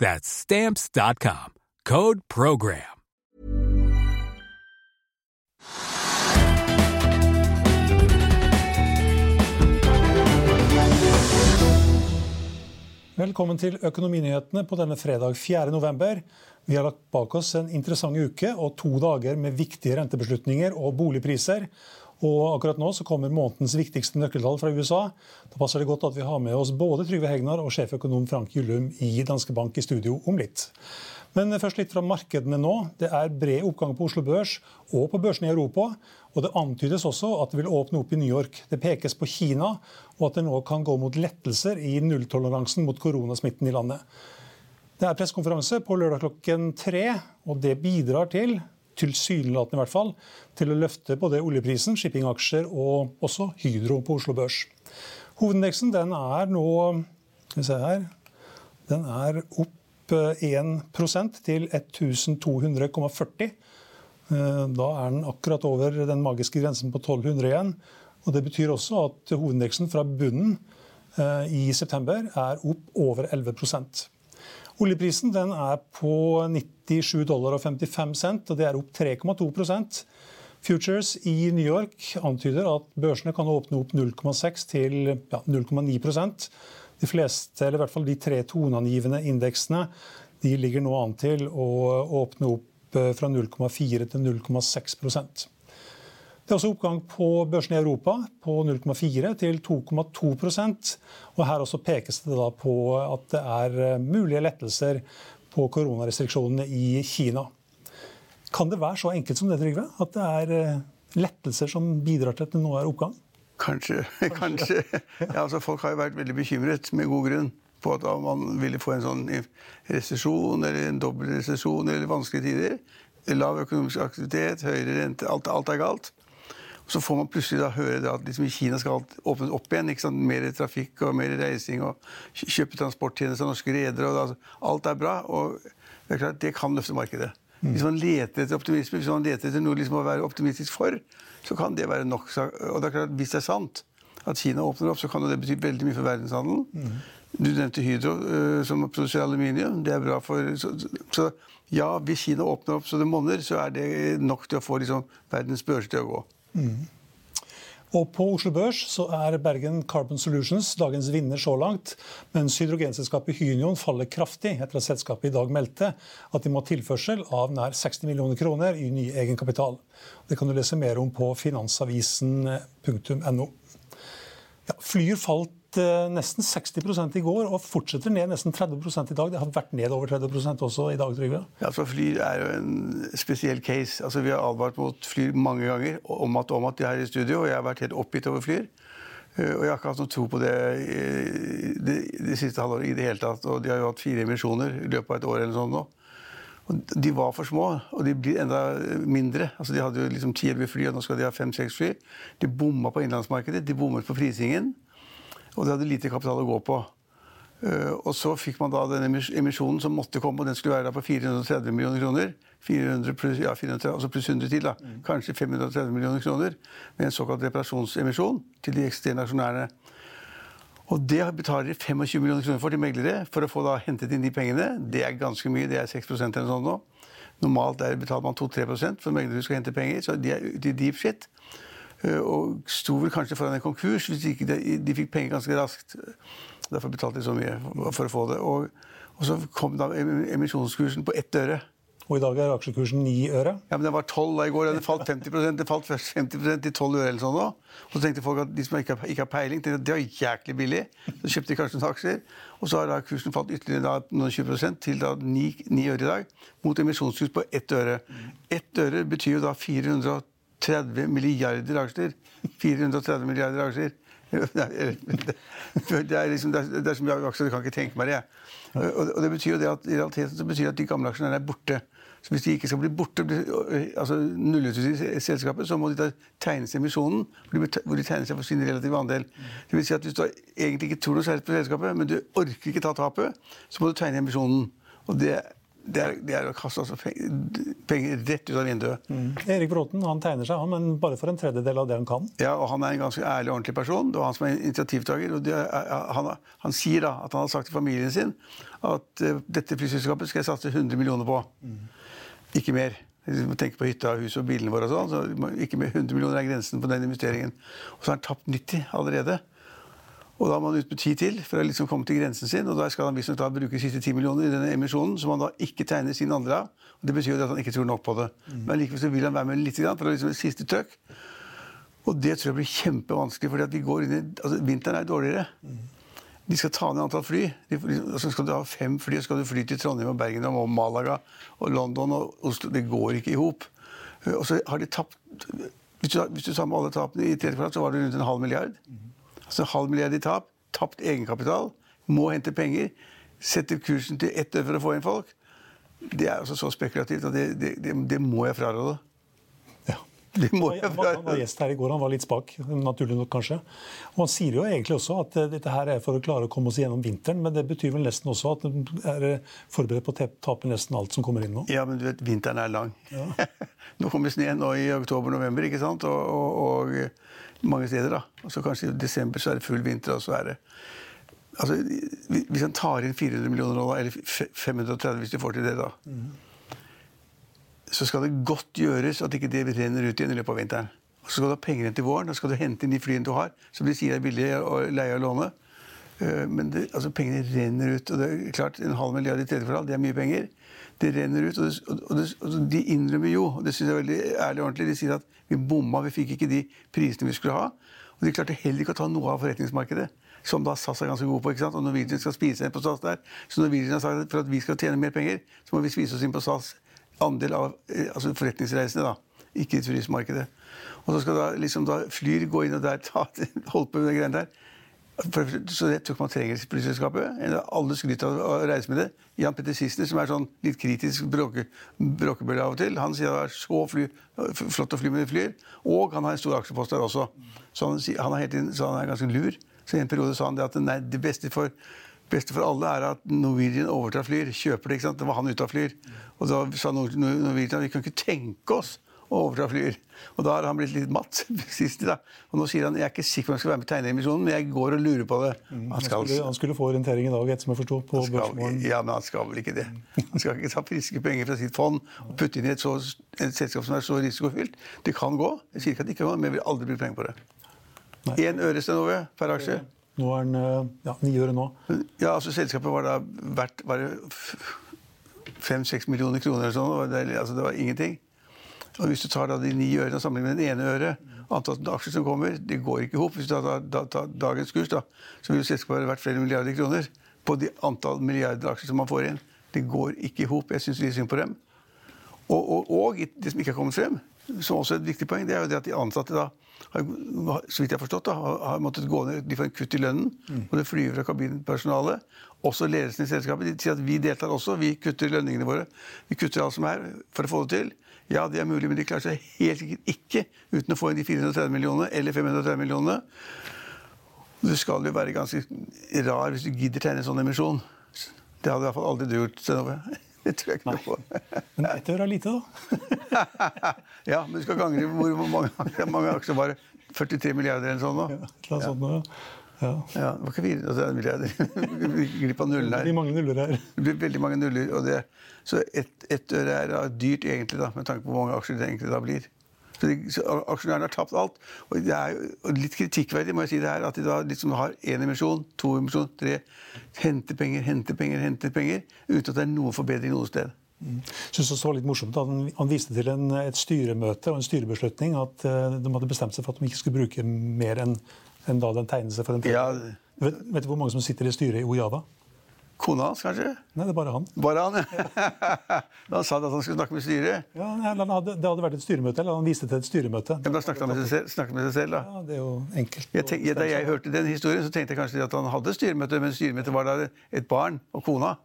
That's Stamps.com. Code PROGRAM. Velkommen til Økonominyhetene på denne fredag 4. november. Vi har lagt bak oss en interessant uke og to dager med viktige rentebeslutninger og boligpriser. Og akkurat nå så kommer månedens viktigste nøkkeltall fra USA. Da passer det godt at vi har med oss både Trygve Hegnar og sjeføkonom Frank Gyllum i Danske Bank i studio om litt. Men først litt fra markedene nå. Det er bred oppgang på Oslo Børs og på børsene i Europa. Og det antydes også at det vil åpne opp i New York. Det pekes på Kina, og at det nå kan gå mot lettelser i nulltoleransen mot koronasmitten i landet. Det er pressekonferanse på lørdag klokken tre, og det bidrar til tilsynelatende i hvert fall, til å løfte både oljeprisen, shippingaksjer og også Hydro på Oslo Børs. Hovedindeksen den er nå skal vi se her, den er opp 1% til 1200,40. Da er den akkurat over den magiske grensen på 1200 igjen. Og Det betyr også at hovedindeksen fra bunnen i september er opp over 11 Oljeprisen er på 97 dollar og 55 cent, og det er opp 3,2% Futures i New York antyder at børsene kan åpne opp 0,6 til ja, 0,9% de fleste, eller i hvert fall de tre toneangivende indeksene, de ligger nå an til å åpne opp eh, fra 0,4 til 0,6 Det er også oppgang på børsene i Europa på 0,4 til 2,2% og Her også pekes det da på at det er eh, mulige lettelser på koronarestriksjonene i Kina. Kan det være så enkelt som det, Trygve? At det er eh, lettelser som bidrar til at det nå er oppgang? Kanskje. kanskje. Ja, altså Folk har jo vært veldig bekymret, med god grunn, på at man ville få en sånn resesjon eller en dobbel resesjon eller vanskelige tider. Lav økonomisk aktivitet, høyere rente, alt, alt er galt. Så får man plutselig da høre at liksom Kina skal åpnes opp igjen. ikke sant? Mer trafikk og mer reising og kjøpe transporttjenester av norske redere. Altså, alt er bra, og det, er klart, det kan løfte markedet. Hvis man leter etter optimisme, hvis man leter etter noe liksom å være optimistisk for, så kan det være nok. Og det er klart, Hvis det er sant at Kina åpner opp, så kan det bety veldig mye for verdenshandelen. Mm. Du nevnte Hydro, uh, som produserer aluminium. Det er bra for så, så, ja, hvis Kina åpner opp så det monner, så er det nok til å få liksom, verdens børser til å gå. Mm. Og På Oslo Børs så er Bergen Carbon Solutions dagens vinner så langt. Mens hydrogenselskapet Hynion faller kraftig etter at selskapet i dag meldte at de må ha tilførsel av nær 60 millioner kroner i ny egenkapital. Det kan du lese mer om på finansavisen.no. Ja, Flyr falt nesten 60 i går og fortsetter ned nesten 30% i dag. Det har vært ned over 30% også i dag, Trygve? Ja, for Flyr er jo en spesiell case. Altså, vi har advart mot Flyr mange ganger om at, om at de er i studio, og jeg har vært helt oppgitt over Flyr. Eh, og jeg har ikke hatt noe tro på det det, de siste halvåret i det hele tatt. Og de har jo hatt fire emisjoner i løpet av et år eller sånt nå. Og de var for små, og de blir enda mindre. Altså, de hadde jo liksom 10-11 fly, og nå skal de ha 5-6 fly. De bomma på innenlandsmarkedet, de bommet på prisingen og de hadde lite kapital å gå på. Eh, og så fikk man da denne emisjonen som måtte komme, og den skulle være da på 430 millioner kroner. 400 pluss, ja, 430, altså pluss 100 til, da. Kanskje 530 millioner kroner. Med en såkalt reparasjonsemisjon til de eksisterende aksjonærene. Og det betaler de 25 millioner kroner for til meglere for å få da hentet inn de pengene. Det er ganske mye, det er 6% eller sånt nå. Normalt der betaler man 2-3% for meglere skal hente penger, så de er ute i deep shit. Eh, Og sto vel kanskje foran en konkurs hvis ikke de, de fikk penger ganske raskt. Derfor betalte de så mye for å få det. Og, og så kom da emisjonskursen på ett øre. Og i dag er aksjekursen 9 øre. Ja, men Den var 12 da i går. Den falt 50% Det falt først 50% til 12 øre eller sånn nå. Og så tenkte folk at de som ikke har, ikke har peiling, tenkte at det var jæklig billig. Så kjøpte de kanskje noen aksjer. Og så har da kursen falt ytterligere da, noen 20% til da 9, 9 øre i dag. Mot emisjonskurs på ett øre. Ett øre betyr jo da 430 milliarder aksjer. 430 milliarder aksjer. Det er liksom, det er, så mye aksjer, du kan ikke tenke meg det. Og, det betyr jo det at i realiteten så betyr det at de gamle aksjene er borte. Så hvis de ikke skal bli borte, altså nullet ut i selskapet, så må de da tegne seg i emisjonen, hvor de, tegner seg for sin relative andel. Det vil si at hvis du egentlig ikke tror noe særlig på selskapet, men du orker ikke ta tapet, så må du tegne emisjonen. Og det, det, er, det er å kaste altså penger, rett ut av vinduet. Erik Bråten han tegner seg, men bare for en tredjedel av det han kan. Ja, og Han er en ganske ærlig og ordentlig person. Det var han som er initiativtaker. og er, han, han sier da at han har sagt til familien sin at eh, dette flyselskapet skal jeg satse 100 millioner på. Ikke mer. Vi må tenke på hytta, huset og bilene våre. og sånn, så Ikke mer 100 millioner er grensen på den investeringen. Og så har han tapt 90 allerede. Og da må han ut med tid til for å liksom komme til grensen sin. Og da skal han visstnok da bruke de siste 10 millioner i denne emisjonen, som han da ikke tegner sin andre av. Og det betyr jo at han ikke tror nok på det. Men likevel så vil han være med litt for å liksom et siste trøkk. Og det tror jeg blir kjempevanskelig, fordi at vi går inn i, altså vinteren er dårligere. De skal ta ned antall fly. De, altså skal du ha fem fly, og skal du fly til Trondheim og Bergen og Malaga og London og Oslo. Det går ikke i hop. Og så har de tapt Hvis du, hvis du tar med alle tapene i tredje kvartal, så var det rundt en halv milliard. Altså halv milliard i tap. Tapt egenkapital. Må hente penger. Setter kursen til ett øre for å få inn folk. Det er altså så spekulativt og det, det, det, det må jeg fraråde. Ja. Det må jeg være. han var gjest her i går, han var litt spak, naturlig nok kanskje. Og Han sier jo egentlig også at eh, dette her er for å klare å komme oss gjennom vinteren, men det betyr vel nesten også at de er eh, forberedt på å tape nesten alt som kommer inn nå. Ja, men du vet, vinteren er lang. nå kommer snøen nå i oktober-november, ikke sant? Og, og, og eh, mange steder, da. Og så kanskje i desember så er det full vinter, og så er det Altså, Hvis han tar inn 400 millioner dollar, eller 530 hvis de får til det, da Så skal det godt gjøres at ikke det renner ut igjen i løpet av vinteren. Og så skal du ha penger igjen til våren, da skal du hente inn de flyene du har, som de sier er billige å leie og låne. Eh, Men det, altså, pengene renner ut. og det er klart En halv milliard i tredje kvartal, det er mye penger. Det renner ut, og, det, og, det, og de innrømmer jo, og det synes jeg er veldig ærlig og ordentlig, de sier at vi bomma, vi fikk ikke de prisene vi skulle ha. Og de klarte heller ikke å ta noe av forretningsmarkedet, som da SAS er ganske god på. ikke sant? Og Norwegian skal spise inn på SAS der. Så Norwegian har sagt at for at vi skal tjene mer penger, så må vi spise oss inn på SAS andel av eh, altså forretningsreisende, da. Ikke i turistmarkedet. Og så skal da liksom da Flyr gå inn og der ta, holde på med de greiene der. For, så jeg tror ikke man trenger flyselskapet. Alle skryter av å reise med det. Jan Petter Sissener, som er sånn litt kritisk bråke, bråkebølle av og til, han sier det er så fly, flott å fly med flyr. Og han har en stor aksjepost der også. Så han, han, er inn, så han er ganske lur. Så i en periode sa han det at nei, det beste for, beste for alle er at Norwegian overtar Flyr. Kjøper det, ikke sant. Det var han ute av Flyr. Og da sa Nor- Nor- Norwegian vi kan ikke tenke oss å overta Flyr. Og da har han blitt litt matt. sist, da. Og nå sier han jeg er ikke sikker på om jeg skal være med i tegneemisjonen, men jeg går og lurer på det. Han Han skal, skulle, han skulle få orientering i dag, etter som jeg forsto, på børsmålen. ja, men han skal vel ikke det. Han skal ikke ta friske penger fra sitt fond og putte inn i et, så, et selskap som er så risikofylt. Det kan gå. Jeg sier ikke at det ikke kan gå, men jeg vil aldri bruke penger på det. Én øre Stenove per aksje. Nå er den eh, ja, ni øre nå. Ja, altså Selskapet var da verdt bare fem-seks millioner kroner. eller sånn, det, altså, det var ingenting. Og Hvis du tar da de ni ørene og sammenligner med den ene øre, antall aksjer som kommer, det går ikke i hop. Hvis du tar da, da, dagens kurs, da, så vil selskapet være verdt flere milliarder kroner på de antall milliarder aksjer som man får inn. Det går ikke i hop. Jeg syns litt synd på dem. Og, og, og det som ikke har kommet frem, som også er et viktig poeng, det er jo det at de ansatte da, har, så vidt jeg har forstått, da, har, har måttet gå ned, de får en kutt i lønnen. Og det flyr fra kabinpersonalet. Også ledelsen i selskapet. De sier at vi deltar også, vi kutter lønningene våre. Vi kutter alt som er for å få det til. Ja, det er mulig, men de klarer seg helt sikkert ikke uten å få inn de 430 millionene eller 530 millionene. Du skal jo være ganske rar hvis du gidder tegne en sånn emisjon. Det hadde i hvert fall aldri du gjort. Stenove. Det tror jeg ikke noe på. Men ett øre er lite, da. ja, men du skal gange hvor mange, mange aksjer var det? 43 milliarder eller sånn nå? Ja, et eller annet sånt ja. Ja. Ja, det var ikke fire, altså en milliard. Vi gikk Glipp av nullen Det blir her. mange nuller her. Det blir veldig mange nuller. Og det, så ett et øre er dyrt egentlig, da, med tanke på hvor mange aksjer det egentlig da blir. Så, Aksjonærene har tapt alt. Og det er jo litt kritikkverdig må jeg si det her, at de da liksom har én emisjon, to emisjon, tre Henter penger, henter penger, henter penger, uten at det er noen forbedring noe sted. Jeg synes det var litt morsomt at han, han viste til en, et styremøte og en styrebeslutning at eh, de hadde bestemt seg for at de ikke skulle bruke mer enn en da den tegnelse for en Ja, vet, vet du hvor mange som sitter i styret i Ojada? Kona hans, kanskje? Nei, det er bare han. Bare han? da han sa at han skulle snakke med styret. Ja, hadde, det hadde vært et styremøte, eller han viste til et styremøte. Ja, men da snakket han med seg selv, snakket med seg selv da. Ja, det er jo enkelt. Jeg tenk, da jeg hørte den historien, så tenkte jeg kanskje at han hadde styremøte, men styremøtet var da et barn og kona.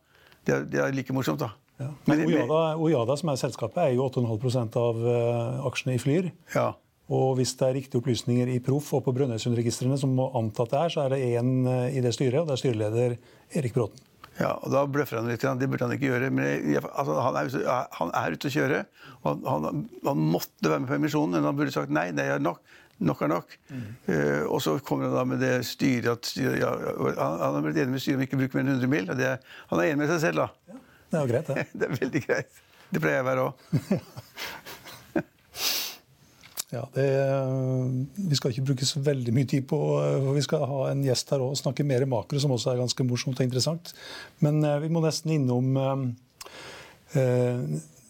Det er, det er like morsomt, da. Ja. Men- Ojada, Ojada, som er selskapet, er jo 8,5 av uh, aksjene i Flyr. Ja. Og hvis det er riktige opplysninger i Proff og på Brønnøysundregistrene, som må anta at det er, så er det én i det styret, og det er styreleder Erik Bråten. Ja, og Da bløffer han litt. Det burde han ikke gjøre. Men jeg, altså, han, er, han er ute å kjøre. og Han, han, han måtte være med på emisjonen, men han burde sagt nei. det er nok. Nok er nok. Eh, og så kommer han da med det styret at styret, ja, han, han har blitt enig med styret om ikke å bruke mer enn 100 mil. Det, han er enig med seg selv, da. Det er jo greit, det. Det er veldig greit. Det pleier jeg å være òg. Ja, det, vi skal ikke bruke så veldig mye tid på for Vi skal ha en gjest her og snakke mer makro, som også er ganske morsomt og interessant. Men eh, vi må nesten innom eh, eh,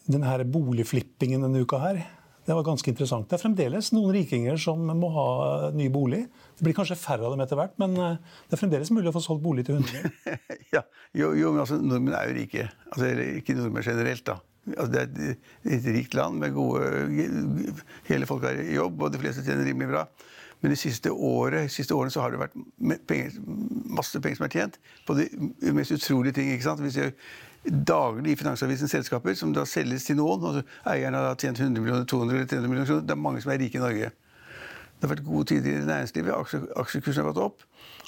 den her boligflippingen denne uka her. Det var ganske interessant. Det er fremdeles noen rikinger som må ha ny bolig. Det blir kanskje færre av dem etter hvert, men eh, det er fremdeles mulig å få solgt bolig til 100 ja, jo, jo, men altså, nordmenn er jo rike. Altså, ikke nordmenn generelt, da. Altså, det er et, rikt land med gode Hele folk er i jobb, og de fleste tjener rimelig bra. Men de siste, året, siste årene så har det vært penger, masse penger som er tjent på de mest utrolige ting. ikke sant? Vi ser daglig i Finansavisen selskaper som da selges til noen. og Eierne har da tjent 100 millioner, 200 eller 300 millioner kroner. Det er mange som er rike i Norge. Det har vært gode tider i næringslivet, aksjekursen har gått opp.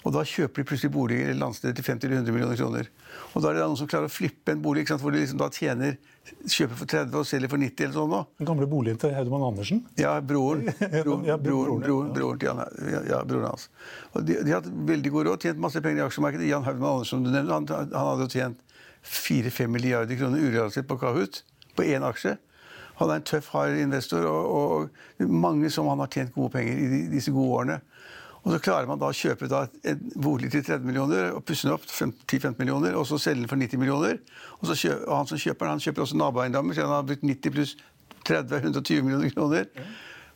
Og da kjøper de plutselig boliger eller landsteder til 50-100 millioner kroner. Og da er det noen som klarer å flippe en bolig, sant? hvor de liksom da tjener Kjøper for 30 og selger for 90 eller sånn. nå. Den gamle boligen til Haudemann Andersen. Ja, broren. Broren, Ja, broren, broren, broren, til Jan, ja, ja, broren hans. Og de, de har hatt veldig god råd, tjent masse penger i aksjemarkedet. Jan Haudemann Andersen, som du nevnte, han, han hadde jo tjent 4-5 milliarder kroner urealisert på Kahoot, på én aksje. Han er en tøff, hard investor, og, og mange som han har tjent gode penger i de, disse gode årene. Og så klarer man da å kjøpe da en bolig til 30 millioner og pusse den opp til 10-15 millioner, og så selge den for 90 millioner. Og, så kjø, og han som kjøper den, han kjøper også naboeiendommer, så han har brukt 90 pluss 30 120 millioner kroner.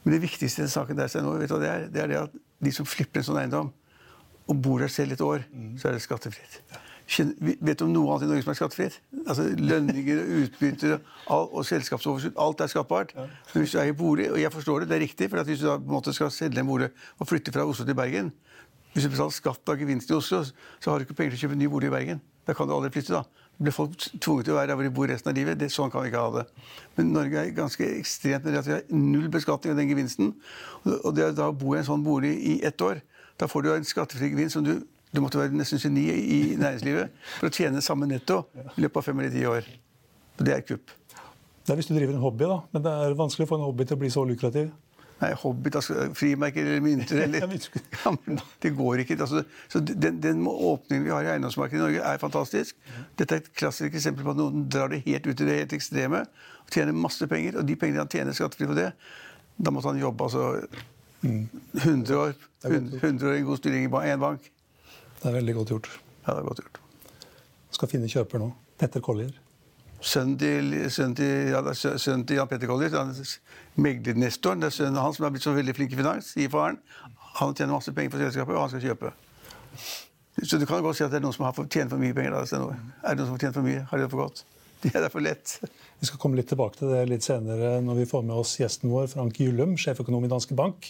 Men det viktigste i den saken der nå, vet du det er? Det er det at de som flipper en sånn eiendom, og bor der selv et år, så er det skattefritt. Vi- Vet du om noe annet i Norge som er skattefritt? Altså Lønninger, og utbytter og, og selskapsoverskudd. Alt er skattbart. Men hvis du eier bolig, og jeg forstår det, det er riktig, for hvis du da måte skal selge en bolig og flytte fra Oslo til Bergen Hvis du betaler skatt av gevinsten i Oslo, så har du ikke penger til å kjøpe en ny bolig i Bergen. Da kan du aldri flytte, da. Da blir folk tvunget til å være der hvor de bor resten av livet. Det, sånn kan vi ikke ha det. Men Norge er ganske ekstremt med det at vi har null beskatning av den gevinsten. Og det å da bo i en sånn bolig i ett år, da får du en skattefri gevinst som du du måtte være nesten geni i næringslivet for å tjene samme netto i løpet av fem eller ti år. Det er kupp. Det er hvis du driver en hobby, da. Men det er vanskelig å få en hobby til å bli så lukrativ. Nei, Hobbit, altså, frimerker eller mynter eller Ja, Det går ikke. Altså, så den, den åpningen vi har i eiendomsmarkedet i Norge, er fantastisk. Dette er et klassisk eksempel på at noen drar det helt ut i det helt ekstreme og tjener masse penger. Og de pengene han tjener skattefri på det, da måtte han jobbe altså 100 år, 100, 100 år i god stilling i en bank. Det er veldig godt gjort. Ja, det er godt gjort. Skal finne kjøper nå. Petter Collier. Sønnen til, sønnen til, ja, sønnen til Jan Petter Collier, han er meglernestoren, det er sønnen hans som er blitt så veldig flink i finans, sier faren. Han tjener masse penger for selskapet, og han skal kjøpe. Så du kan godt si at det er noen som har tjent for mye penger. da, Er det noen som har tjent for mye? Har de det for godt? Det er for lett. Vi skal komme litt tilbake til det litt senere når vi får med oss gjesten vår, Frank Gyllum, sjeføkonom i Danske Bank.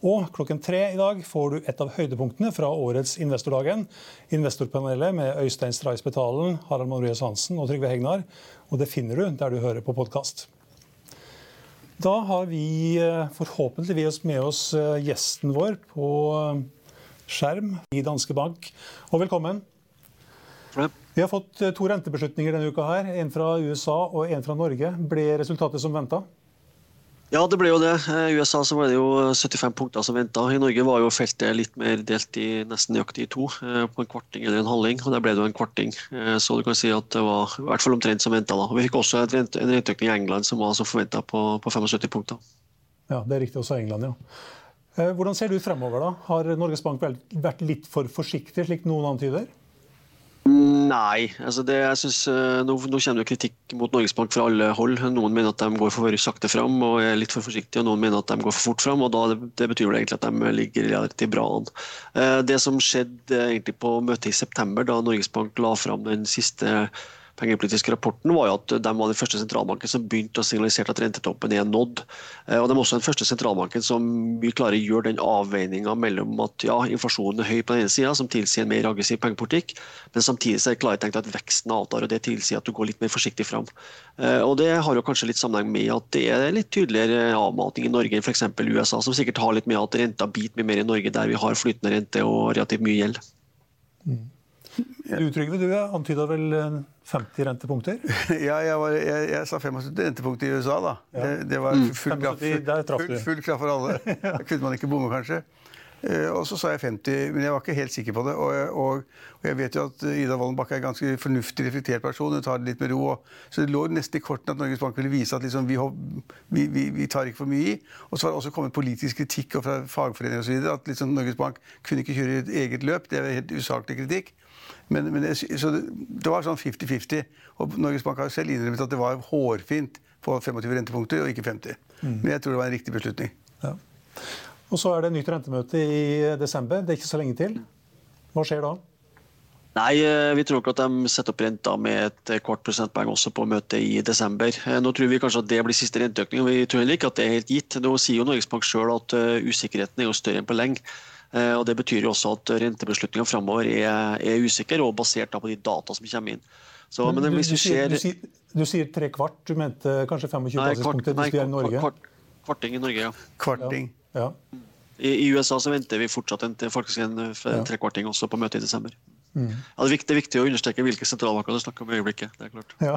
Og klokken tre i dag får du et av høydepunktene fra årets Investordagen. Investorpanelet med Øystein Stray Spetalen, Harald Maurius Hansen og Trygve Hegnar. Og det finner du der du hører på podkast. Da har vi eh, forhåpentligvis med oss eh, gjesten vår på eh, skjerm i Danske Bank. Og velkommen. Vi har fått to rentebeslutninger denne uka. her, En fra USA og en fra Norge. Ble resultatet som venta? Ja, det ble jo det. I USA så var det jo 75 punkter som venta. I Norge var jo feltet litt mer delt i nesten nøyaktig i to, eh, på en kvarting eller en halving. og Der ble det jo en kvarting. Eh, så du kan si at det var i hvert fall omtrent som venta. Vi fikk også en renteøkning i England som var som forventa på, på 75 punkter. Ja, det er riktig. Også England, ja. Eh, hvordan ser det ut fremover? da? Har Norges Bank vært litt for forsiktig, slik noen antyder? Nei. altså det, jeg synes, uh, nå, nå, kommer det kritikk mot Norges Bank fra alle hold. Noen mener at de går for sakte fram og er litt for forsiktige, og noen mener at de går for fort fram. og da, Det, betyr egentlig at de ligger relativt bra an. Uh, det som skjedde egentlig på møtet i september, da Norges Bank la fram den siste pengepolitiske rapporten var jo at de var den første sentralbanken som begynte å signalisere at rentetoppen er nådd. Eh, og De er også den første sentralbanken som vil klare å gjøre den avveininga mellom at ja, inflasjonen er høy på den ene sida, som tilsier en mer aggressiv pengepolitikk, men samtidig så er det klare tenkt at veksten avtar, og det tilsier at du går litt mer forsiktig fram. Eh, og Det har jo kanskje litt sammenheng med at det er litt tydeligere avmating i Norge enn f.eks. USA, som sikkert har litt med at renta biter mye mer i Norge, der vi har flytende rente og relativt mye gjeld. Mm. Du Trygve, du antyda vel 50 rentepunkter? ja, jeg, var, jeg, jeg, sa 75 rentepunkter i USA, da. Ja. Det, det, var full, mm. kraft, full, full kraft for alle. Da kunne man ikke bomme, kanskje. Uh, og så sa jeg 50, men jeg var ikke helt sikker på det. Og, og, og jeg vet jo at Ida Wollenbach er en ganske fornuftig, reflektert person. Hun tar det litt med ro. Og, så det lå nesten i kortene at Norges Bank ville vise at liksom, vi, vi, vi, vi, tar ikke for mye i. Og så var det også kommet politisk kritikk fra fagforeninger osv. At liksom, Norges Bank kunne ikke kjøre et eget løp. Det er helt usaklig kritikk. Men, men det, så det, det, var sånn 50-50. Og Norges Bank har selv innrømmet at det var hårfint på 25 rentepunkter og ikke 50. Mm. Men jeg tror det var en riktig beslutning. Ja. Og så er det nytt rentemøte i desember. Det er ikke så lenge til. Hva skjer da? Nei, eh, vi tror ikke at de setter opp renta med et kvart prosentpoeng også på møtet i desember. Eh, nå tror vi kanskje at det blir siste renteøkning, og vi tror heller ikke at det er helt gitt. Nå sier jo Norges Bank sjøl at eh, usikkerheten er jo større enn på lenge. Eh, og Det betyr jo også at rentebeslutninga framover er, er usikker og basert på de data som kommer inn. Så, men, men hvis du, du, sier, du, sier, du, sier, tre kvart, du mente kanskje 25 basispunkter hvis vi er i Norge? Kvart, kvarting i Norge, ja. Kvarting. Ja. Ja. I, I, USA så venter vi fortsatt en, faktisk en, en trekvarting også på møtet i desember. Mm. Ja, det, er viktig, det, er viktig, å understreke hvilke sentralbanker du snakker om i øyeblikket. det er klart. Ja.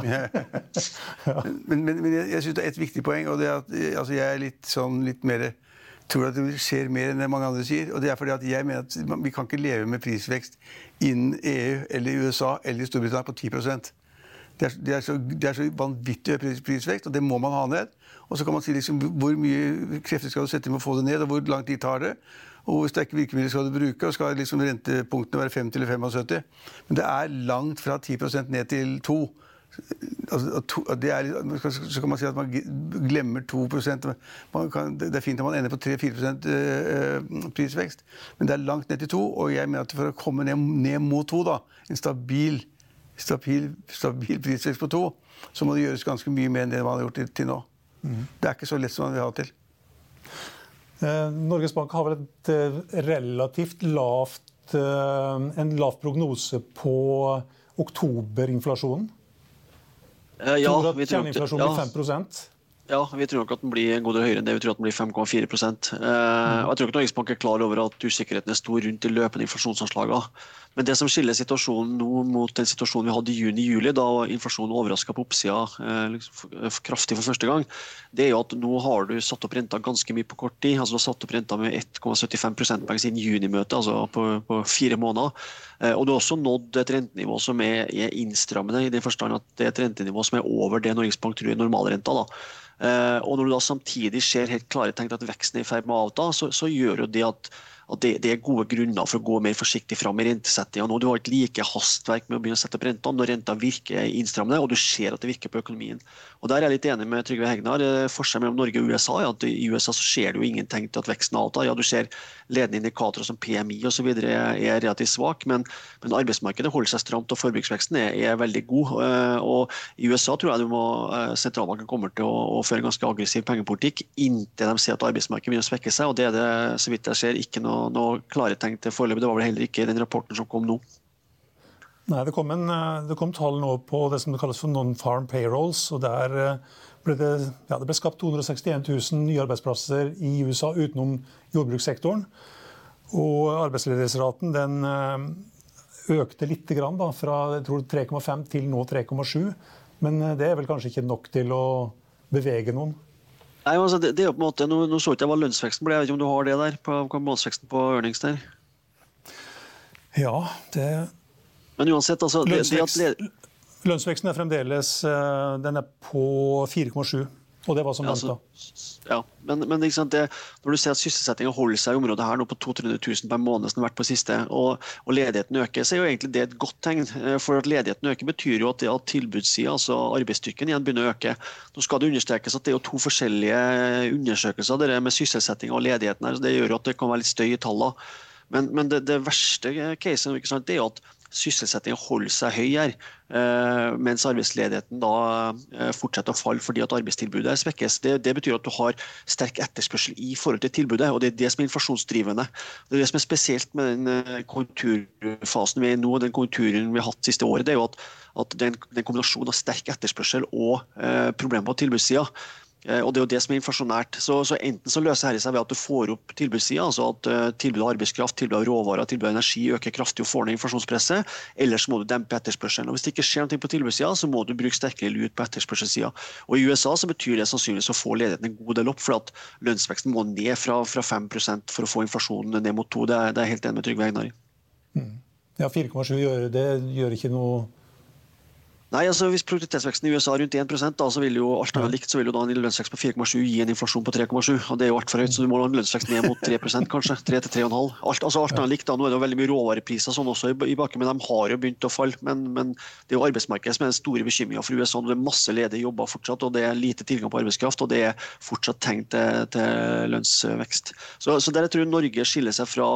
men, men, men, jeg, jeg syns det er et viktig poeng, og det er at altså, jeg er litt, sånn, litt mer tror at det skjer mer enn det mange andre sier. og det er fordi at jeg mener at Vi kan ikke leve med prisvekst innen EU eller USA eller Storbritannia på 10 det er, det, er så, det er så vanvittig høy prisvekst, og det må man ha ned. Og så kan man si liksom, hvor mye krefter skal du sette inn for å få det ned, og hvor lang tid tar det. Og hvor sterke virkemidler skal du bruke, og skal liksom rentepunktene være 50 eller 75? Men det er langt fra 10% ned til 2 altså, det er, Så kan man si at man glemmer 2 kan, Det er fint at man ender på 3-4 eh, prisvekst, men det er langt ned til 2 og jeg mener at for å komme ned, ned mot 2 da, en stabil, stabil, stabil, prisvekst på 2 så må det gjøres ganske mye mer enn det man har gjort til, til nå. Mm. Det er ikke så lett som man vil ha til. Eh, Norges Bank har vel et eh, relativt lavt, en lav prognose på oktoberinflasjonen? Uh, ja, Tror du at kjerneinflasjonen blir 5 Ja, vi tror nok at den blir en god del høyere enn det. Vi tror at den blir 5,4 eh, og Jeg tror ikke Norges Bank er klar over at usikkerheten er stor rundt de løpende inflasjonsanslagene. Men det som skiller situasjonen nå mot den situasjonen vi hadde i juni-juli, da inflasjonen overraska på oppsida eh, liksom, kraftig for første gang, det er jo at nå har du satt opp renta ganske mye på kort tid. altså Du har satt opp renta med 1,75 prosentpoeng siden junimøtet, altså på, på, fire måneder. Eh, og du har også nådd et rentenivå som er, er innstrammende, i den forstand at det er et rentenivå som er over det Norges Bank tror er normalrenta. da. Eh, og når du da samtidig ser helt klare tegn til at veksten er i ferd med å avta, så, så gjør jo det at at det, det, er gode grunner for å gå mer forsiktig fram i rentesettinga nå. Du har ikke like hastverk med å begynne å sette opp rentene når renta virker innstrammende, og du ser at det virker på økonomien. Og Der er jeg litt enig med Trygve Hegnar. Eh, forskjellen mellom Norge og USA er at i USA så ser du jo ingen tegn til at veksten avtar. Ja, du ser ledende indikatorer som PMI osv. Er, relativt svak, men, men, arbeidsmarkedet holder seg stramt og forbruksveksten er, er veldig god. Eh, og I USA tror jeg du må, eh, sentralbanken kommer til å, å føre en ganske aggressiv pengepolitikk inntil de ser at arbeidsmarkedet begynner å svekke seg. og Det er det så vidt jeg ser, ikke noe, noe klare tegn til foreløpig. Det var vel heller ikke den rapporten som kom nå. Nei, det kom, eh, det kom, tall nå på det som kalles for non-farm payrolls. og Der eh, ble det, ja, det ble skapt 261 000 nye arbeidsplasser i USA utenom jordbrukssektoren. Og arbeidsledighetsraten den eh, økte litt grann, da, fra 3,5 til nå 3,7. Men det er vel kanskje ikke nok til å bevege noen? Nei, altså det, det, er jo på en måte, Nå, nå så ikke jeg hva lønnsveksten ble, jeg vet ikke om du har det der? på, på Målsveksten på earnings der? Ja, det men uansett, altså Lønnsvekst, det Lønnsveksten er fremdeles eh, den er på 4,7. Og det var som venta. Ja, men, men det, når du ser at sysselsettinga holder seg i området her nå på 200 000 per måned, som det har vært på siste, og, og, ledigheten øker, så er jo egentlig det et godt tegn. Eh, for at ledigheten øker, betyr jo at, at tilbudssida, altså arbeidsstyrken, igjen begynner å øke. Nå skal det understrekes at det er jo to forskjellige undersøkelser, det med sysselsetting og ledigheten her. så Det gjør jo at det kan være litt støy i tallene. Men, men det, det, verste casen det er jo at sysselsettingen holder seg høy her, eh, mens arbeidsledigheten da eh, fortsetter å falle fordi at arbeidstilbudet svekkes. Det, det, betyr at du har sterk etterspørsel i forhold til tilbudet, og det er det som er inflasjonsdrivende. Det er det som er spesielt med den eh, konjunkturfasen vi er i nå, den konjunkturen vi har hatt siste året, det er jo at, at den, den kombinasjonen av sterk etterspørsel og eh, problemer på tilbudssida og Det er jo det som er inflasjonært. Så, så Enten så løser dette seg ved at du får opp tilbudssida, altså at uh, tilbud av arbeidskraft, tilbud av råvarer, tilbud av energi øker kraftig og får ned inflasjonspresset, eller så må du dempe etterspørselen. Og Hvis det ikke skjer noe på tilbudssida, så må du bruke sterkere lut på etterspørselssida. Og I USA så betyr det sannsynligvis å få ledigheten en god del opp, for at lønnsveksten må ned fra, fra 5% for å få inflasjonen ned mot 2 Det er, det helt enig med Trygve Egnar i. Mm. Ja, 4,7 gjør, gjør ikke noe Nei, altså Hvis produktivitetsveksten i USA er rundt 1% da, så vil jo alt annet likt, så vil jo da en lønnsvekst på 4,7 gi en inflasjon på 3,7. og Det er jo altfor høyt, så du må ha en lønnsvekst ned mot 3% kanskje. 3-3,5. Alt, altså alt annet likt da, Nå er det jo veldig mye råvarepriser sånn også i, i bakken, men de har jo begynt å falle. Men, men det er jo arbeidsmarkedet som er den store bekymringa for USA. Det er masse ledige jobber fortsatt, og det er lite tilgang på arbeidskraft. Og det er fortsatt tegn til, til lønnsvekst. Så, så der jeg tror Norge skiller seg fra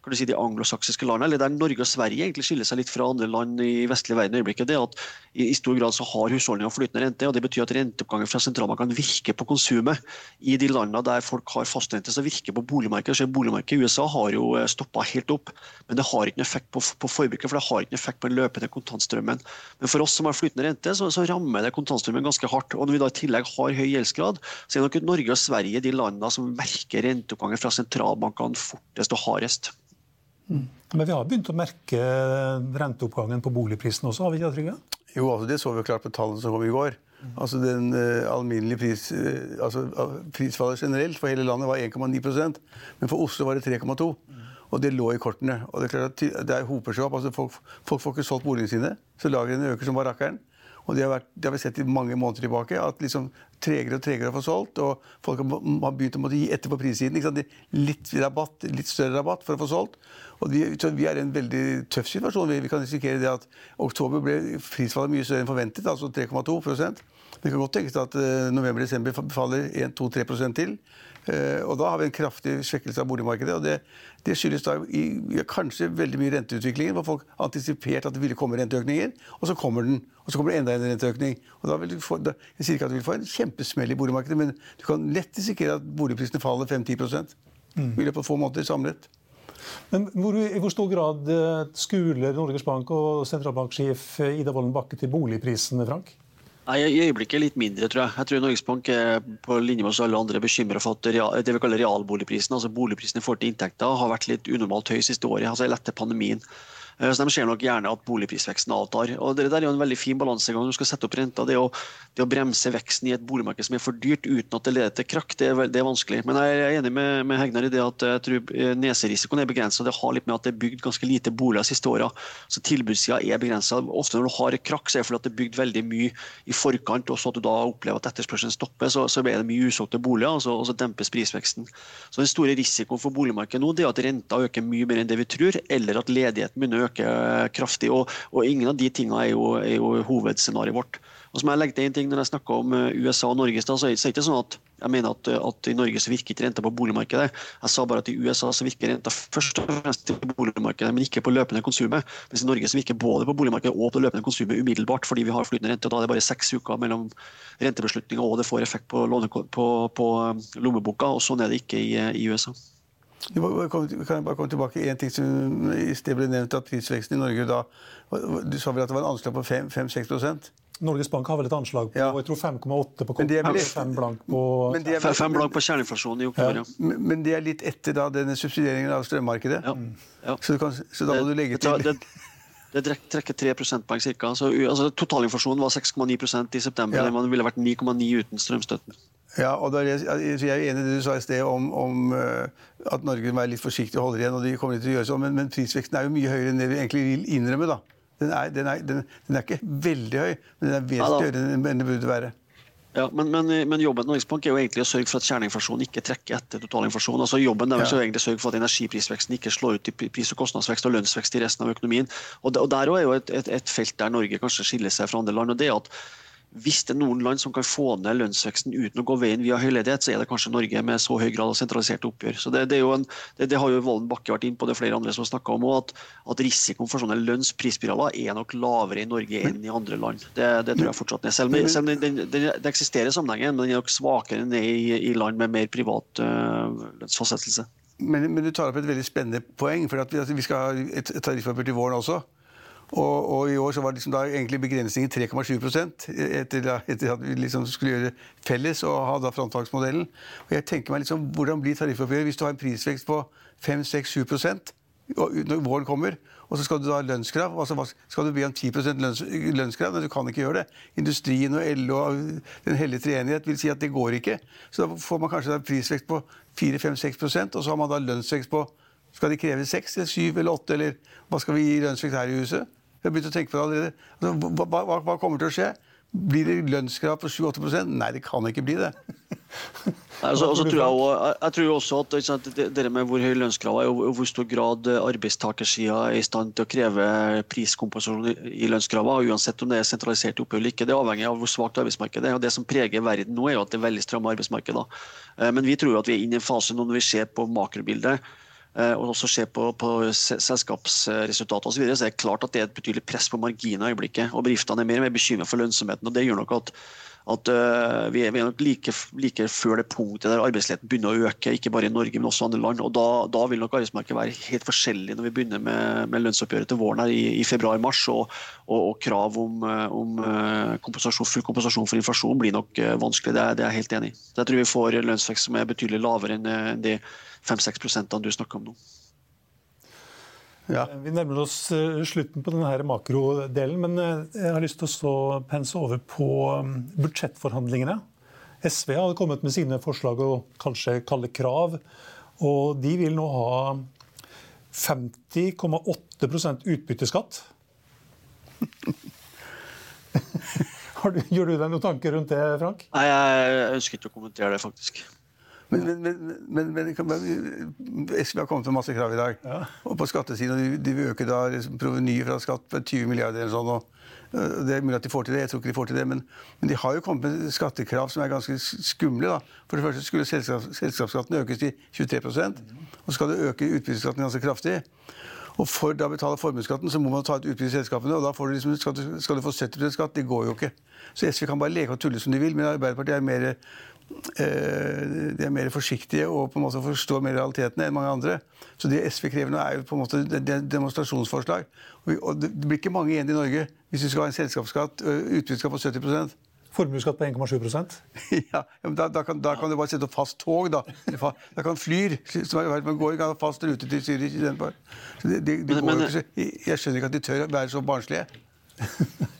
kan du si, de anglosaksiske landene, eller der Norge og Sverige egentlig skiller seg litt fra andre land i vestlig verden i øyeblikket, det er at i, stor grad så har husholdninger flytende rente. og Det betyr at renteoppgangen fra sentralbankene virker på konsumet. I de landene der folk har fastrente, som virker på boligmarkedet. Så boligmarkedet i USA har jo eh, stoppa helt opp, men det har ikke noen effekt på, på forbruket, for det har ikke noen effekt på den løpende kontantstrømmen. Men for oss som har flytende rente, så, så rammer det kontantstrømmen ganske hardt. Og når vi da i tillegg har høy gjeldsgrad, så er nok Norge og Sverige de landene som merker renteoppgangen fra sentralbankene fortest og hardest. Mm. Men vi har begynt å merke renteoppgangen på boligprisen også, har vi ikke det, Trygve? Jo, altså det så vi klart på tallene som kom i går. Mm. Altså den uh, alminnelige pris, uh, altså, Prisfallet generelt for hele landet var 1,9% men for Oslo var det 3,2 mm. Og det lå i kortene. og Det er klart at det er hoper seg opp. altså folk, folk, får ikke solgt boligene sine, så lagrene øker som barrakkeren. Og det har, vært, det har, vi sett i mange måneder tilbake, at liksom tregere og tregere å få solgt. Og folk har begynt å gi etter på prissiden. Litt rabatt, litt større rabatt for å få solgt. Og vi, vi er i en veldig tøff situasjon. Vi, vi kan risikere det at oktober ble prisfallet mye større enn forventet, altså 3,2% Det kan godt tenkes at uh, november-desember faller 1-2-3% til. Uh, og da har vi en kraftig svekkelse av boligmarkedet. og Det, det skyldes da i, kanskje veldig mye renteutviklingen, hvor folk antisiperte at det ville komme renteøkninger, og så kommer den. Og så kommer det enda en renteøkning. Og da vil du få, da, jeg sier ikke at du vil få en kjempesmell i boligmarkedet, men du kan lett risikere at boligprisene faller 5-10 mm. i løpet av få måneder samlet. Men hvor, I hvor stor grad eh, skuler Norges Bank og sentralbanksjef Ida Wolden Bakke til boligprisene, Frank? Nei, I øyeblikket litt mindre, tror jeg. Jeg tror Norges Bank er på linje med oss alle andre bekymra for at det vi kaller realboligprisen, altså boligprisen i forhold til inntekter, har vært litt unormalt høy siste året. altså etter pandemien. Eh, så De ser nok gjerne at boligprisveksten avtar. og Det der er jo en veldig fin balansegang når du skal sette opp renta. Det å, det å, bremse veksten i et boligmarked som er for dyrt uten at det leder til krakk, det er, det er vanskelig. Men jeg er enig med, med Hegnar i det at jeg tror eh, neserisikoen er begrensa. Det har litt med at det er bygd ganske lite boliger de siste åra. Så tilbudssida er begrensa. Ofte når du har krakk, så er det fordi at det er bygd veldig mye i forkant, og så at du da opplever at etterspørselen stopper, så, så er det mye usolgte boliger, og så, og så, dempes prisveksten. Så Den store risikoen for boligmarkedet nå det er at renta øker mye mer enn det vi tror, eller at ledigheten begynner å øke kraftig. Og, og ingen av de tingene er jo, er jo hovedscenarioet vårt. Og så må jeg legge til en ting Når jeg snakker om eh, USA og Norge, så er det ikke sånn at jeg mener at, at, i Norge så virker ikke renta på boligmarkedet. Jeg sa bare at i USA så virker renta først og fremst på boligmarkedet, men ikke på løpende konsumet. Mens i Norge så virker både på boligmarkedet og på løpende konsumet umiddelbart, fordi vi har flytende rente. og Da er det bare seks uker mellom rentebeslutninger og det får effekt på, på, på lommeboka. og Sånn er det ikke i, i USA. Kan jeg bare komme tilbake en ting som i sted ble nevnt, at prisveksten i Norge da Du sa vel at det var en anslag på 5-6 Norges Bank har vel et anslag på ja. jeg tror 5,8 på konto, 5 blank på blank på kjerneinflasjon i oktober. Ja. Men, men det er litt etter da denne subsidieringen av strømmarkedet? Ja. ja. Så, kan, så, da må du legge til det, det, det trekker 3 prosentpoeng ca. Altså, totalinflasjonen var 6,9% i september. Ja. Man ville vært 9,9 uten strømstøtten. Ja, og er, Jeg er enig i det du sa i sted om, om uh, at Norge må være litt forsiktig og holder igjen. og de kommer til å gjøre sånn, men, men prisveksten er jo mye høyere enn det vi egentlig vil innrømme. da. Den er, den, er, den, den er, ikke veldig høy, men den er vesentlig høyere enn den burde være. Ja, men, men, men, jobben til Norges Bank er jo egentlig å sørge for at kjerneinflasjonen ikke trekker etter totalinflasjonen. Altså jobben er ja. å egentlig sørge for at energiprisveksten ikke slår ut i pris- og kostnadsvekst og lønnsvekst i resten av økonomien. Og, og Der er jo et, et, et, felt der Norge kanskje skiller seg fra andre land. og det er at hvis det er noen land som kan få ned lønnsveksten uten å gå veien via høy ledighet, så er det kanskje Norge med så høy grad av sentraliserte oppgjør. Så Det, det, en, det, det har jo Vollen Bakke vært inn på, det er flere andre som har om, at, at risikoen for sånne lønnsprisspiraler er nok lavere i Norge enn i andre land. Det, tror jeg fortsatt er. Selv om, selv om det, eksisterer sammenhengen, men den er nok svakere enn i, i land med mer privat øh, lønnsfastsettelse. Men, men, du tar opp et veldig spennende poeng. for vi, vi skal ha et tariffoppgjør til våren også. Og, og, i år så var liksom da egentlig begrensningen 3,7 etter, etter at vi liksom skulle gjøre felles og ha da frontfagsmodellen. Og jeg tenker meg liksom, Hvordan blir tariffoppgjøret hvis du har en prisvekst på 5-6-7% når våren kommer, og så skal du da ha lønnskrav. altså Skal du be om 10 lønns, lønnskrav? Men du kan ikke gjøre det. Industrien og LO og Den hellige treenighet vil si at det går ikke. Så da får man kanskje da prisvekst på 4-5-6% og så har man da lønnsvekst på Skal de kreve 6 eller 7 eller 8, eller hva skal vi gi lønnsvekst her i huset? Jeg har begynt å tenke på det allerede. Altså, hva, hva, hva, kommer til å skje? Blir det lønnskrav på 7-8 Nei, det kan ikke bli det. altså, altså, tror jeg, også, jeg, tror også at sant, det med hvor høy lønnskrav er, og hvor stor grad arbeidstakersida er i stand til å kreve priskompensasjon i lønnskravene, uansett om det er sentralisert oppgjør eller ikke, det avhenger av hvor svakt arbeidsmarkedet er. og Det som preger verden nå, er jo at det er veldig stramme arbeidsmarkeder. Eh, men vi tror at vi er inne i en fase nå når vi ser på makrobildet og også se på, på selskapsresultatet osv., så, videre, så det klart at det er et betydelig press på marginer i øyeblikket. og Bedriftene er mer og mer bekymret for lønnsomheten. og Det gjør nok at, at uh, vi, er, vi, er, nok like, like, før det punktet der arbeidsledigheten begynner å øke, ikke bare i Norge, men også andre land. og Da, da vil nok arbeidsmarkedet være helt forskjellig når vi begynner med, med lønnsoppgjøret til våren her i, i februar-mars. Og, og, og, krav om, om kompensasjon, full kompensasjon for inflasjon blir nok vanskelig. Det er, det er jeg helt enig i. Jeg tror vi får lønnsvekst som er betydelig lavere enn det 5-6 du snakker om nå. Ja. Vi nærmer oss eh, slutten på denne makrodelen, men eh, jeg har lyst til å pense over på um, budsjettforhandlingene. SV har kommet med sine forslag og kanskje kalle krav. Og de vil nå ha 50,8% utbytteskatt. Gjør du deg noen tanker rundt det, Frank? Nei, Jeg ønsker ikke å kommentere det, faktisk. Men, men, men, men, SV har kommet med masse krav i dag. Ja. Og på skattesiden de, de vil øke da liksom, provenyet fra skatt på 20 milliarder eller sånn. Og, det er mulig at de får til det, jeg tror ikke de får til det, men, de har jo kommet med skattekrav som er ganske skumle. da. For det første skulle selskap, selskapsskatten økes til 23 og så skal du øke utbytteskatten ganske kraftig. Og For da å betale formuesskatten så må man ta ut utbytte i selskapene. og da du liksom, skal, du, skal, du, få 70 skatt. Det går jo ikke. Så SV kan bare leke og tulle som de vil, men Arbeiderpartiet er mer de er mer forsiktige og på en måte forstår mer realitetene enn mange andre. Så det SV krever nå, er jo på en måte demonstrasjonsforslag. Og det blir ikke mange igjen i Norge hvis vi skal ha en selskapsskatt, utbytteskatt på 70 Formuesskatt på 1,7 Ja, men da, da, kan, da, kan, du bare sette opp fast tog, da. Da kan Flyr, som er, man går, kan ha fast rute til Zürich jeg skjønner ikke at de tør å være så barnslige.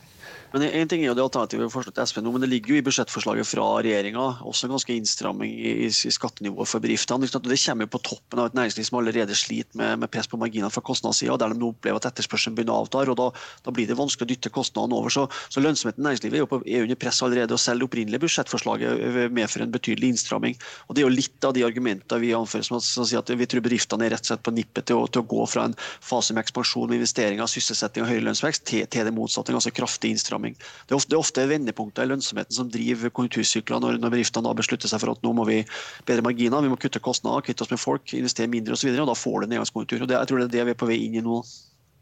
Men en ting er jo det alternativet forslaget til SV nå, men det ligger jo i budsjettforslaget fra regjeringa også en ganske innstramming i, i skattenivået for bedriftene. Det kommer jo på toppen av et næringsliv som allerede sliter med, med press på marginene fra kostnadssida, der de nå opplever at etterspørselen begynner å avta. og da, da, blir det vanskelig å dytte kostnadene over. Så, så lønnsomheten i næringslivet er på, er under press allerede. og Selv det opprinnelige budsjettforslaget medfører en betydelig innstramming. og Det er jo litt av de argumentene vi anfører som, som sier at vi tror bedriftene er rett og slett på nippet til å, til å gå fra en fase med ekspansjon, investeringer, sysselsetting og høyere lønnsvekst til, til det motsatte, en ganske kraftig innstramming. Det er ofte, det er ofte vendepunkter i lønnsomheten som driver konjunktursykler når, når bedriftene beslutter seg for at nå må vi bedre marginer, vi må kutte kostnader, kvitte oss med folk, investere mindre osv. Da får du en nedgangskonjunktur. og det, Jeg tror det er det vi er på vei inn i nå.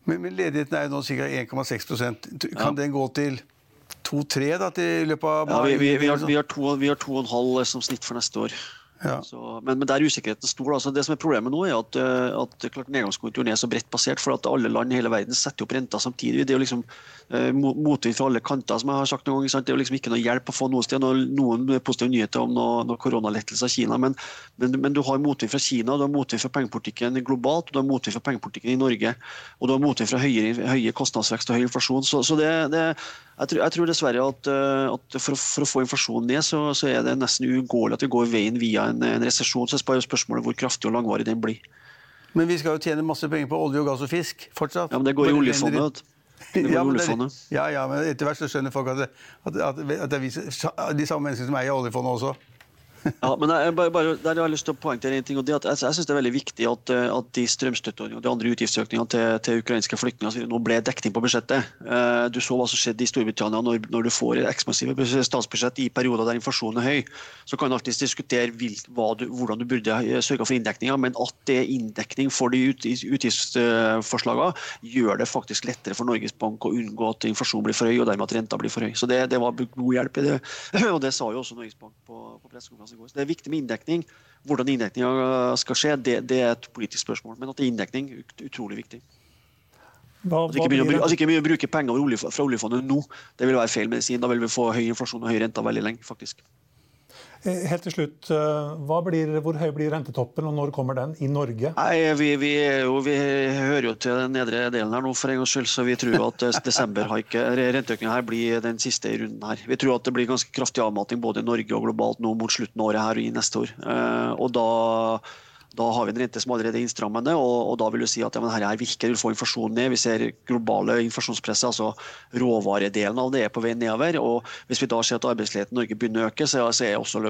Men, men ledigheten er jo nå ca. 1,6% Kan ja. den gå til 2-3 i løpet av ja, vi, vi, vi, har, vi har 2,5 som snitt for neste år. Ja. Så, men, men, der er usikkerheten stor. Altså, det som er Problemet nå er at, eh, at klart nedgangskonjunkturen er så bredt basert. for at Alle land i hele verden setter opp renta samtidig. Det er jo liksom eh, motvind fra alle kanter. som jeg har sagt noen ganger Det er jo liksom ikke noe hjelp å få noe sted. Noen positive nyheter om noe, noe koronalettelse av Kina, men, men, men, du har motvind fra Kina, du har motvind fra pengepolitikken globalt, og du har motvind fra pengepolitikken i Norge. Og du har motvind fra høye, høye kostnadsvekst og høy inflasjon. Så, så det, det jeg tror, jeg tror, dessverre at, eh, at for, for, å, få inflasjonen ned, så, så, er det nesten uunngåelig at vi går veien via en, en resesjon. Så er spørsmålet hvor kraftig og langvarig den blir. Men vi skal jo tjene masse penger på olje og gass og fisk fortsatt. Ja, Men det går i oljefondet. Det ja, men, det, ja, ja, men etter hvert så skjønner folk at det, at, at, at det er de samme menneskene som eier oljefondet også. Ja, men jeg, bare, bare, der har jeg lyst til å poengtere en ting, og det at Jeg, jeg synes det er veldig viktig at, eh, at de strømstøtteordningene og de andre utgiftsøkningene til, til ukrainske flyktninger nå ble dekning på budsjettet. Eh, du så hva som skjedde i Storbritannia når, når du får et ekspansivt statsbudsjett i perioder der inflasjonen er høy. Så kan du alltid diskutere vil, du, hvordan du burde eh, sørge for inndekninga, men at det er inndekning for de ut, utgiftsforslagene, gjør det faktisk lettere for Norges Bank å unngå at inflasjonen blir for høy, og dermed at renta blir for høy. Så det, det var god hjelp i det. Og det sa jo også Norges Bank på, på pressekonferansen i går. Så det er viktig med inndekning. Hvordan inndekninga skal skje, det, det, er et politisk spørsmål. Men at det er inndekning, utrolig viktig. Hva, altså, ikke begynne, altså å bruke penger fra oljefondet nå. Det vil være feil medisin. Da vil vi få høy inflasjon og høy rente veldig lenge. faktisk. Eh, helt til slutt, eh, blir, Hvor høy blir rentetoppen, og når kommer den i Norge? Nei, vi, vi, jo, vi, hører jo til den nedre delen her nå, for en gangs skyld, så vi tror at renteøkningen renteøkninga her blir den siste i runden her. Vi tror at det blir ganske kraftig avmating både i Norge og globalt nå mot slutten av året her og i neste år. Og da da har vi en rente som allerede er innstrammende, og, og da vil du si at ja, her, her virker, vil få inflasjonen ned. Vi ser globale inflasjonspresset, altså råvaredelen av det er på vei nedover. og Hvis vi da ser at arbeidsledigheten i Norge begynner å øke, så, så er også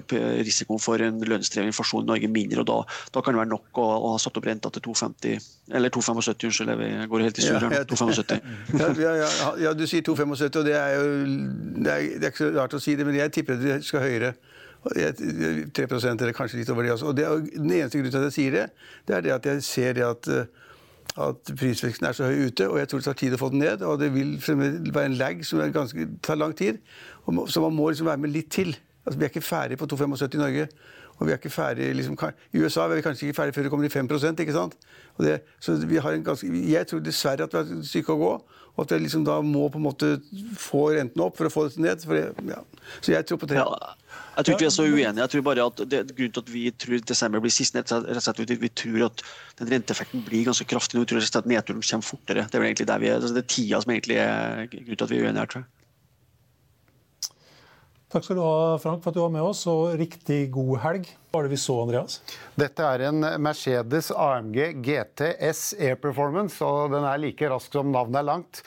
risikoen for en lønnsdrevet inflasjon i Norge mindre. og Da, da kan det være nok å, å, ha satt opp renta til 2,50, eller 2,75, unnskyld, jeg går helt i surr her. 2,75. Ja, ja, ja, du sier 2,75, og det er jo det er, det er ikke så rart å si det, men jeg tipper det skal høyere. 3% eller kanskje litt over det også. Og det, Den eneste grunnen til at jeg sier det, det er det at jeg ser det at, eh, at prisveksten er så høy ute, og jeg tror det tar tid å få den ned. Og det vil være en lag som ganske, tar lang tid. Så man må liksom være med litt til. Altså, vi er ikke ferdig på 2,75 i Norge. Og vi er ikke ferdig, liksom, I USA er vi kanskje ikke ferdig før det kommer i 5% ikke sant? Det, så vi har en ganske, Jeg tror dessverre at vi har et stykke å gå. Og at vi liksom da må på en måte få renten opp for å få dette ned. Det, ja. Så jeg tror på det. Ja. Jeg tror ikke vi er så uenige. Jeg tror bare at det, Grunnen til at vi tror desember blir sist, rett og slett vi, vi tror at den renteeffekten blir ganske kraftig. Vi tror at nedturen kommer fortere. Det er vel egentlig der vi er, altså det er tida som egentlig er grunnen til at vi er uenige her, tror jeg. Takk skal du ha, Frank, for at du var med oss, og riktig god helg. Hva var det vi så, Andreas? Dette er en Mercedes AMG GTS Air Performance, og den er like rask som navnet er langt.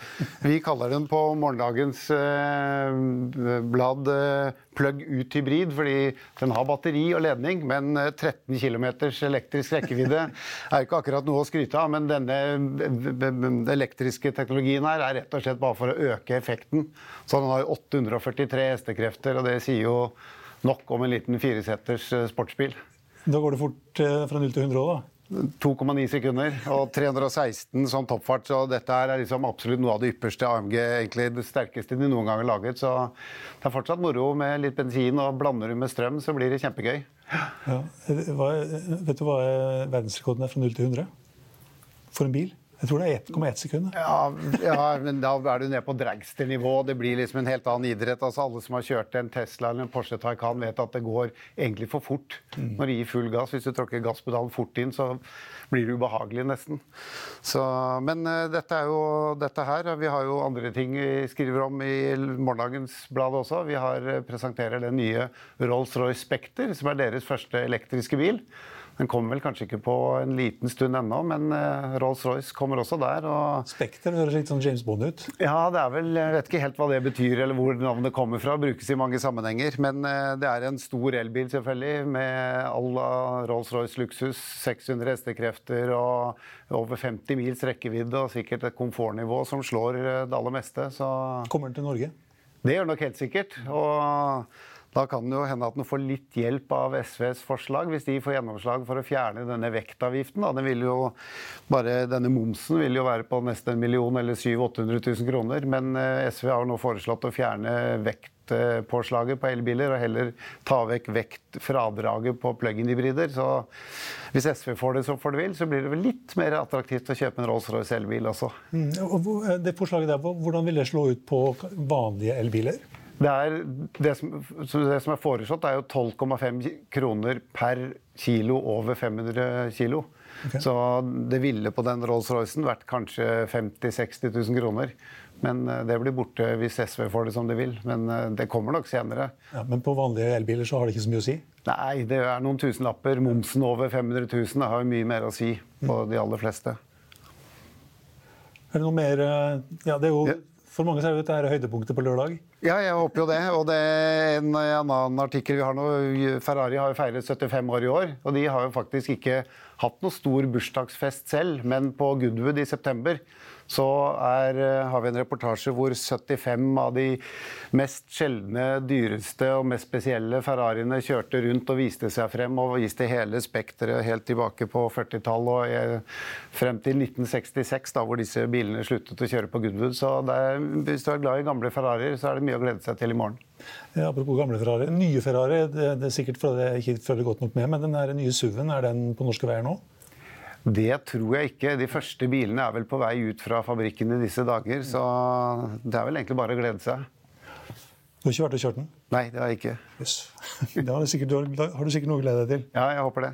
Vi kaller den på morgendagens eh, blad eh, plug ut hybrid, fordi den har batteri og ledning, men 13 eh, km elektrisk rekkevidde er ikke akkurat noe å skryte av. Men denne eh, elektriske teknologien her er rett og slett bare for å øke effekten. Så den har 843 hestekrefter, og det sier jo nok om en liten fireseters eh, sportsbil. Da går det fort eh, fra 0 til 100 òg, da? 2,9 sekunder og 316 som toppfart. Så dette er liksom absolutt noe av det ypperste AMG, egentlig det sterkeste de noen gang har laget. Så det er fortsatt moro med litt bensin, og blander du med strøm, så blir det kjempegøy. Ja. Hva, vet du hva verdensrekorden er fra 0 til 100? For en bil? Jeg tror det er 1,1 sekund. Ja, ja, men da er du nede på dragster-nivå. Det blir liksom en helt annen idrett. Altså, alle som har kjørt en Tesla eller en Porsche Taycan, vet at det går egentlig for fort Mm. når du gir full gass. Hvis du tråkker gasspedalen fort inn, så blir det ubehagelig nesten. Så, men uh, dette er jo dette her. Vi har jo andre ting vi skriver om i morgendagens blad også. Vi har eh, presenterer den nye Rolls-Royce Spectre, som er deres første elektriske bil. Den kommer vel kanskje ikke på en liten stund ennå, men eh, Rolls-Royce kommer også der. og Spekter høres litt sånn James Bond ut. ja, det er vel, Jeg vet ikke helt hva det betyr eller hvor navnet kommer fra. Brukes i mange sammenhenger. Men eh, det er en stor elbil, selvfølgelig, med all Rolls-Royce luksus. 600 hestekrefter og over 50 mils rekkevidde og sikkert et komfortnivå som slår eh, det aller meste. Så Kommer den til Norge? det gjør den nok helt sikkert. Og da kan det jo hende at den får litt hjelp av SVs forslag, hvis de får gjennomslag for å fjerne denne vektavgiften. Den vil jo, bare denne momsen vil jo være på nesten en million eller 700 000-800 000 kroner. Men eh, SV har nå foreslått å fjerne vektpåslaget på elbiler, og heller ta vekk vektfradraget på plug-in-hybrider. Så hvis SV får det som for det vil, så blir det vel litt mer attraktivt å kjøpe en Rolls-Royce elbil også. Mm, og Det forslaget der, Hvordan vil det slå ut på vanlige elbiler? Det, det, som, det som er foreslått, er jo 12,5 kroner per kilo over 500 kilo. Så det ville på den Rolls-Roycen vært kanskje 50 000-60 000 kroner. Men eh, det blir borte hvis SV får det som de vil. Men eh, det kommer nok senere. Ja, men på vanlige elbiler så har det ikke så mye å si? Nei, det er noen tusenlapper. Momsen over 500 000 har jo mye mer å si på de aller fleste. Er det noe mer eh, Ja, det er jo. For mange så er jo dette høydepunktet på lørdag. Ja, jeg håper jo det. Og det er en annen artikkel vi har nå. Ferrari har jo feiret 75 år i år. Og de har jo faktisk ikke hatt noe stor bursdagsfest selv, men på Goodwood i september så er, eh, har vi en reportasje hvor 75 av de mest sjeldne, dyreste og mest spesielle Ferrariene kjørte rundt og viste seg frem og viste hele spekteret helt tilbake på 40-tallet og eh, frem til 1966, da, hvor disse bilene sluttet å kjøre på Goodwood. Så er, hvis du er glad i gamle Ferrarier, så er det mye å glede seg til i morgen. Ja, apropos gamle Ferrari. Nye Ferrari det, det er sikkert fordi jeg ikke følger godt nok med, men den nye SUV-en, er den på norske veier nå? Det tror jeg ikke. De første bilene er vel på vei ut fra fabrikken i disse dager, så det er vel egentlig bare å glede seg. Du har ikke vært og kjørt den? Nei, det har jeg ikke. Yes. Da har du sikkert, har du sikkert noe å glede deg til. Ja, jeg håper det.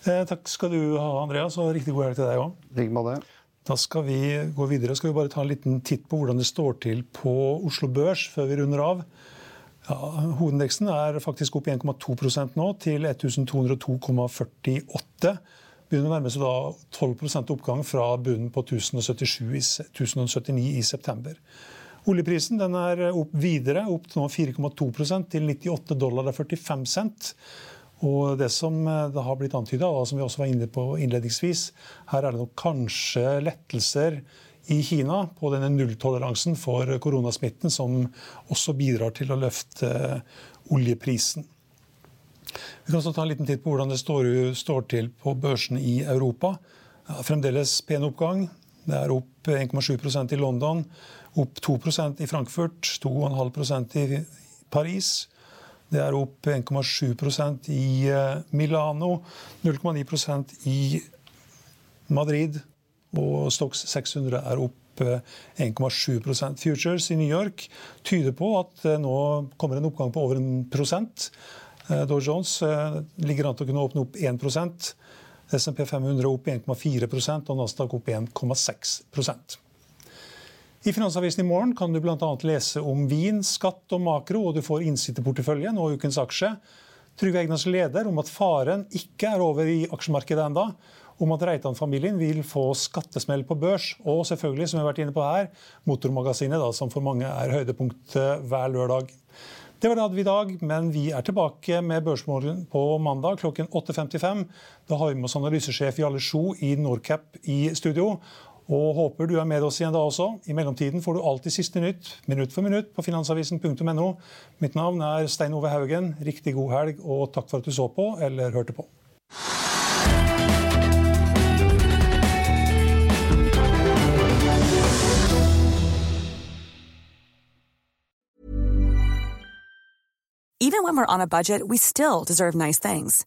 Eh, takk skal du ha, Andreas, og riktig god helg til deg òg. I like måte. Da skal vi gå videre. Skal vi bare ta en liten titt på hvordan det står til på Oslo Børs før vi runder av. Ja, hovedindeksen er faktisk opp 1,2% nå, til 1202,48. Begynner å nærme seg da 12% oppgang fra bunnen på 1077 i, 1079 i september. Oljeprisen er opp videre, opp nå 4,2 til 98 dollar og 45 cent. Og det som eh, det har blitt antyda, som vi også var inne på innledningsvis, her er det nok kanskje lettelser i Kina på denne nulltoleransen for koronasmitten, som også bidrar til å løfte eh, oljeprisen. Vi kan også ta en liten titt på hvordan det står, står til på børsene i Europa. Fremdeles pen oppgang. Det er opp 1,7% i London, opp 2% i Frankfurt, 2,5% i Paris. Det er opp 1,7% i eh, Milano, 0,9% i Madrid. Og Stocks 600 er opp eh, 1,7% Futures i New York tyder på at nå kommer en oppgang på over en prosent. Eh, Dow Jones eh, ligger an til å kunne åpne opp 1 SMP 500 opp 1,4% og Nasdaq opp 1,6 i Finansavisen i morgen kan du bl.a. lese om vin, skatt og makro, og du får innsikt i porteføljen og ukens aksje. Trygve Egners leder om at faren ikke er over i aksjemarkedet enda, om at Reitan-familien vil få skattesmell på børs, og selvfølgelig, som vi har vært inne på her, Motormagasinet, da, som for mange er høydepunktet hver lørdag. Det var det hadde vi i dag, men vi er tilbake med Børsmorgen på mandag klokken 8.55. Da har vi med oss analysesjef Jarle Sjo i Norcap i studio. Og håper du er med oss igjen da også. I mellomtiden får du alltid siste nytt, minutt for minutt, på finansavisen.no. Mitt navn er Stein Ove Haugen. Riktig god helg, og takk for at du så på eller hørte på. Even when we're on a budget, we still deserve nice things.